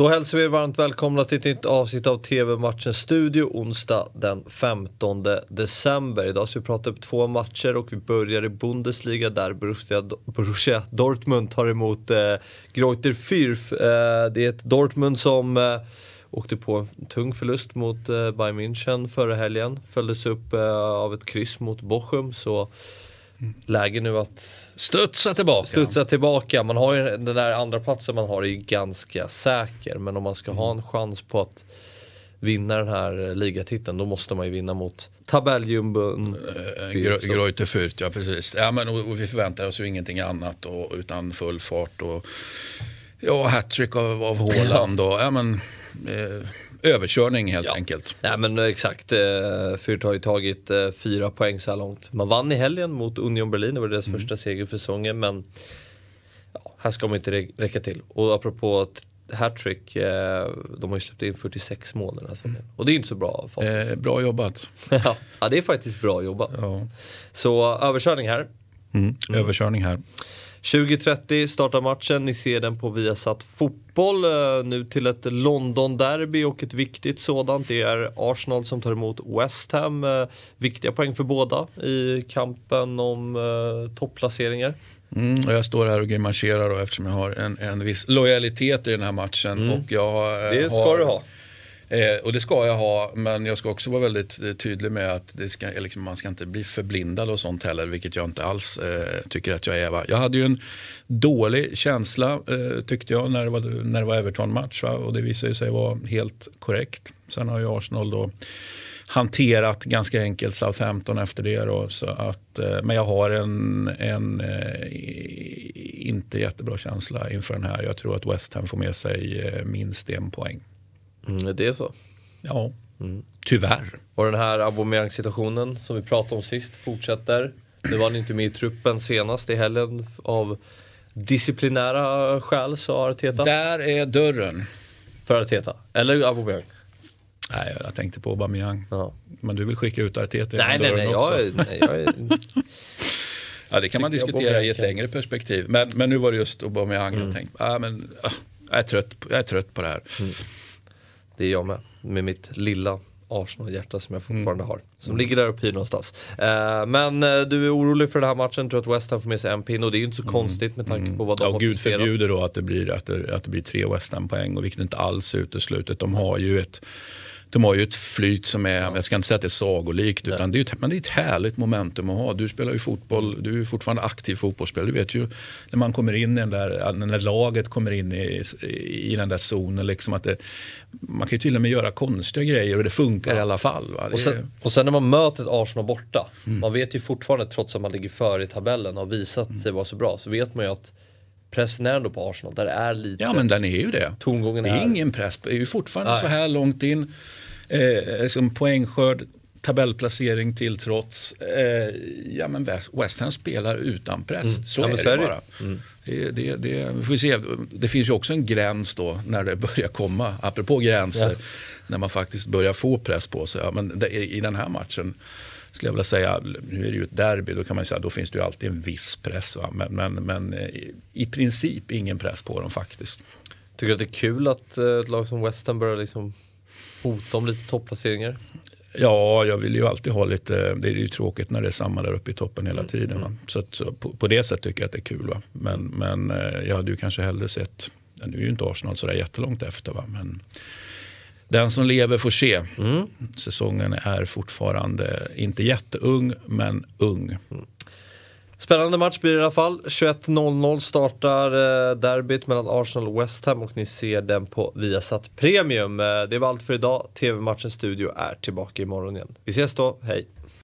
Då hälsar vi er varmt välkomna till ett nytt avsnitt av TV-matchen Studio onsdag den 15 december. Idag ska vi prata upp två matcher och vi börjar i Bundesliga där Borussia, Borussia Dortmund tar emot eh, Greuther Fürth. Eh, det är ett Dortmund som eh, åkte på en tung förlust mot eh, Bayern München förra helgen. Följdes upp eh, av ett kryss mot Bochum. Så läge nu att studsa tillbaka. Studsa tillbaka. Man har ju den där andra platsen man har är ju ganska säker. Men om man ska ha en chans på att vinna den här ligatiteln då måste man ju vinna mot tabelljumbon. Äh, Greuter Fürth, ja precis. Ja, men, och, och vi förväntar oss ju ingenting annat och, utan full fart och ja, hattrick av, av Haaland och ja, men, eh, överkörning helt ja. enkelt. Nej men exakt, eh, Fürth har ju tagit eh, fyra poäng så här långt. Man vann i helgen mot Union Berlin, det var deras mm. första seger för säsongen men ja, här ska man inte räcka till. Och apropå hattrick, eh, de har ju släppt in 46 mål den här säsongen. Och det är inte så bra facit. Eh, bra jobbat. ja, det är faktiskt bra jobbat. Ja. Så överkörning här. Mm. Överkörning här. 20.30 startar matchen, ni ser den på Viasat Fotboll. Eh, nu till ett London-derby och ett viktigt sådant. Det är Arsenal som tar emot West Ham. Eh, viktiga poäng för båda i kampen om eh, topplaceringar. Mm, och jag står här och grimaserar eftersom jag har en, en viss lojalitet i den här matchen. Mm. Och jag, det ska har, du ha. Eh, och det ska jag ha, men jag ska också vara väldigt eh, tydlig med att det ska, liksom, man ska inte bli förblindad och sånt heller, vilket jag inte alls eh, tycker att jag är. Va? Jag hade ju en dålig känsla, eh, tyckte jag, när det var, när det var Everton-match. Och det visade sig vara helt korrekt. Sen har ju Arsenal då hanterat ganska enkelt Southampton efter det. Då, så att, eh, men jag har en, en eh, inte jättebra känsla inför den här. Jag tror att West Ham får med sig minst en poäng. Mm, det är så? Ja, mm. tyvärr. Och den här Aubameyang-situationen som vi pratade om sist fortsätter. Nu var han inte med i truppen senast i helgen av disciplinära skäl sa Arteta. Där är dörren. För Arteta? Eller Aubameyang? Nej, jag tänkte på Aubameyang. Ja. Men du vill skicka ut Arteta Nej, nej, nej. Jag, nej jag är... ja, det kan man diskutera i ett längre perspektiv. Men, men nu var det just Aubameyang. Mm. Jag tänkte, ah, men, ah, jag, är trött, jag är trött på det här. Mm. Det är jag med. Med mitt lilla Arsenal-hjärta som jag fortfarande mm. har. Som mm. ligger där uppe i någonstans. Uh, men uh, du är orolig för den här matchen, tror att West Ham får med sig en pin och det är ju inte så mm. konstigt med tanke på vad de ja, har Gud förbjuder då att det blir, att det, att det blir tre West Ham-poäng och vilket inte alls är uteslutet. De har ju ett de har ju ett flyt som är, jag ska inte säga att det är sagolikt, utan det är, ett, men det är ett härligt momentum att ha. Du spelar ju fotboll, du är fortfarande aktiv fotbollsspelare. Du vet ju när man kommer in i den där, när laget kommer in i, i den där zonen, liksom att det, man kan ju till och med göra konstiga grejer och det funkar ja. i alla fall. Och sen, och, sen, när man möter ett Arsenal borta, mm. man vet ju fortfarande trots att man ligger före i tabellen och har visat mm. sig vara så bra, så vet man ju att pressen är ändå på Arsenal, där det är lite Ja men den är ju det. Tongången det är, är ingen press, det är ju fortfarande Nej. så här långt in eh, liksom poängskörd, tabellplacering till trots. Eh, ja, men West Ham spelar utan press. Mm. Så, ja, är det bara. Mm. Det, det, det, vi får se. det finns ju också en gräns då när det börjar komma, apropå gränser, ja. när man faktiskt börjar få press på sig. Ja, men det, I den här matchen skulle jag vilja säga, nu är det ju ett derby, då kan man säga då finns det ju alltid en viss press. Va? Men, men, men eh, i princip ingen press på dem faktiskt. Tycker du att det är kul att eh, ett lag som West Ham börjar liksom hota om lite topplaceringar? Ja, jag vill ju alltid ha lite, det är ju tråkigt när det är samma där uppe i toppen hela mm, tiden. Mm. Så, att, så på, på, det sättet tycker jag att det är kul. Va? Men, men eh, jag hade ju kanske hellre sett, nu är ju inte Arsenal sådär jättelångt efter. Va? Men den som lever får se. Mm. Säsongen är fortfarande inte jätteung, men ung. Mm. Spännande match blir det i alla fall. 21.00 startar eh, derbyt mellan Arsenal och West Ham och ni ser den på Viasat Premium. Eh, det var allt för idag. TV-matchens studio är tillbaka imorgon igen. Vi ses då, hej!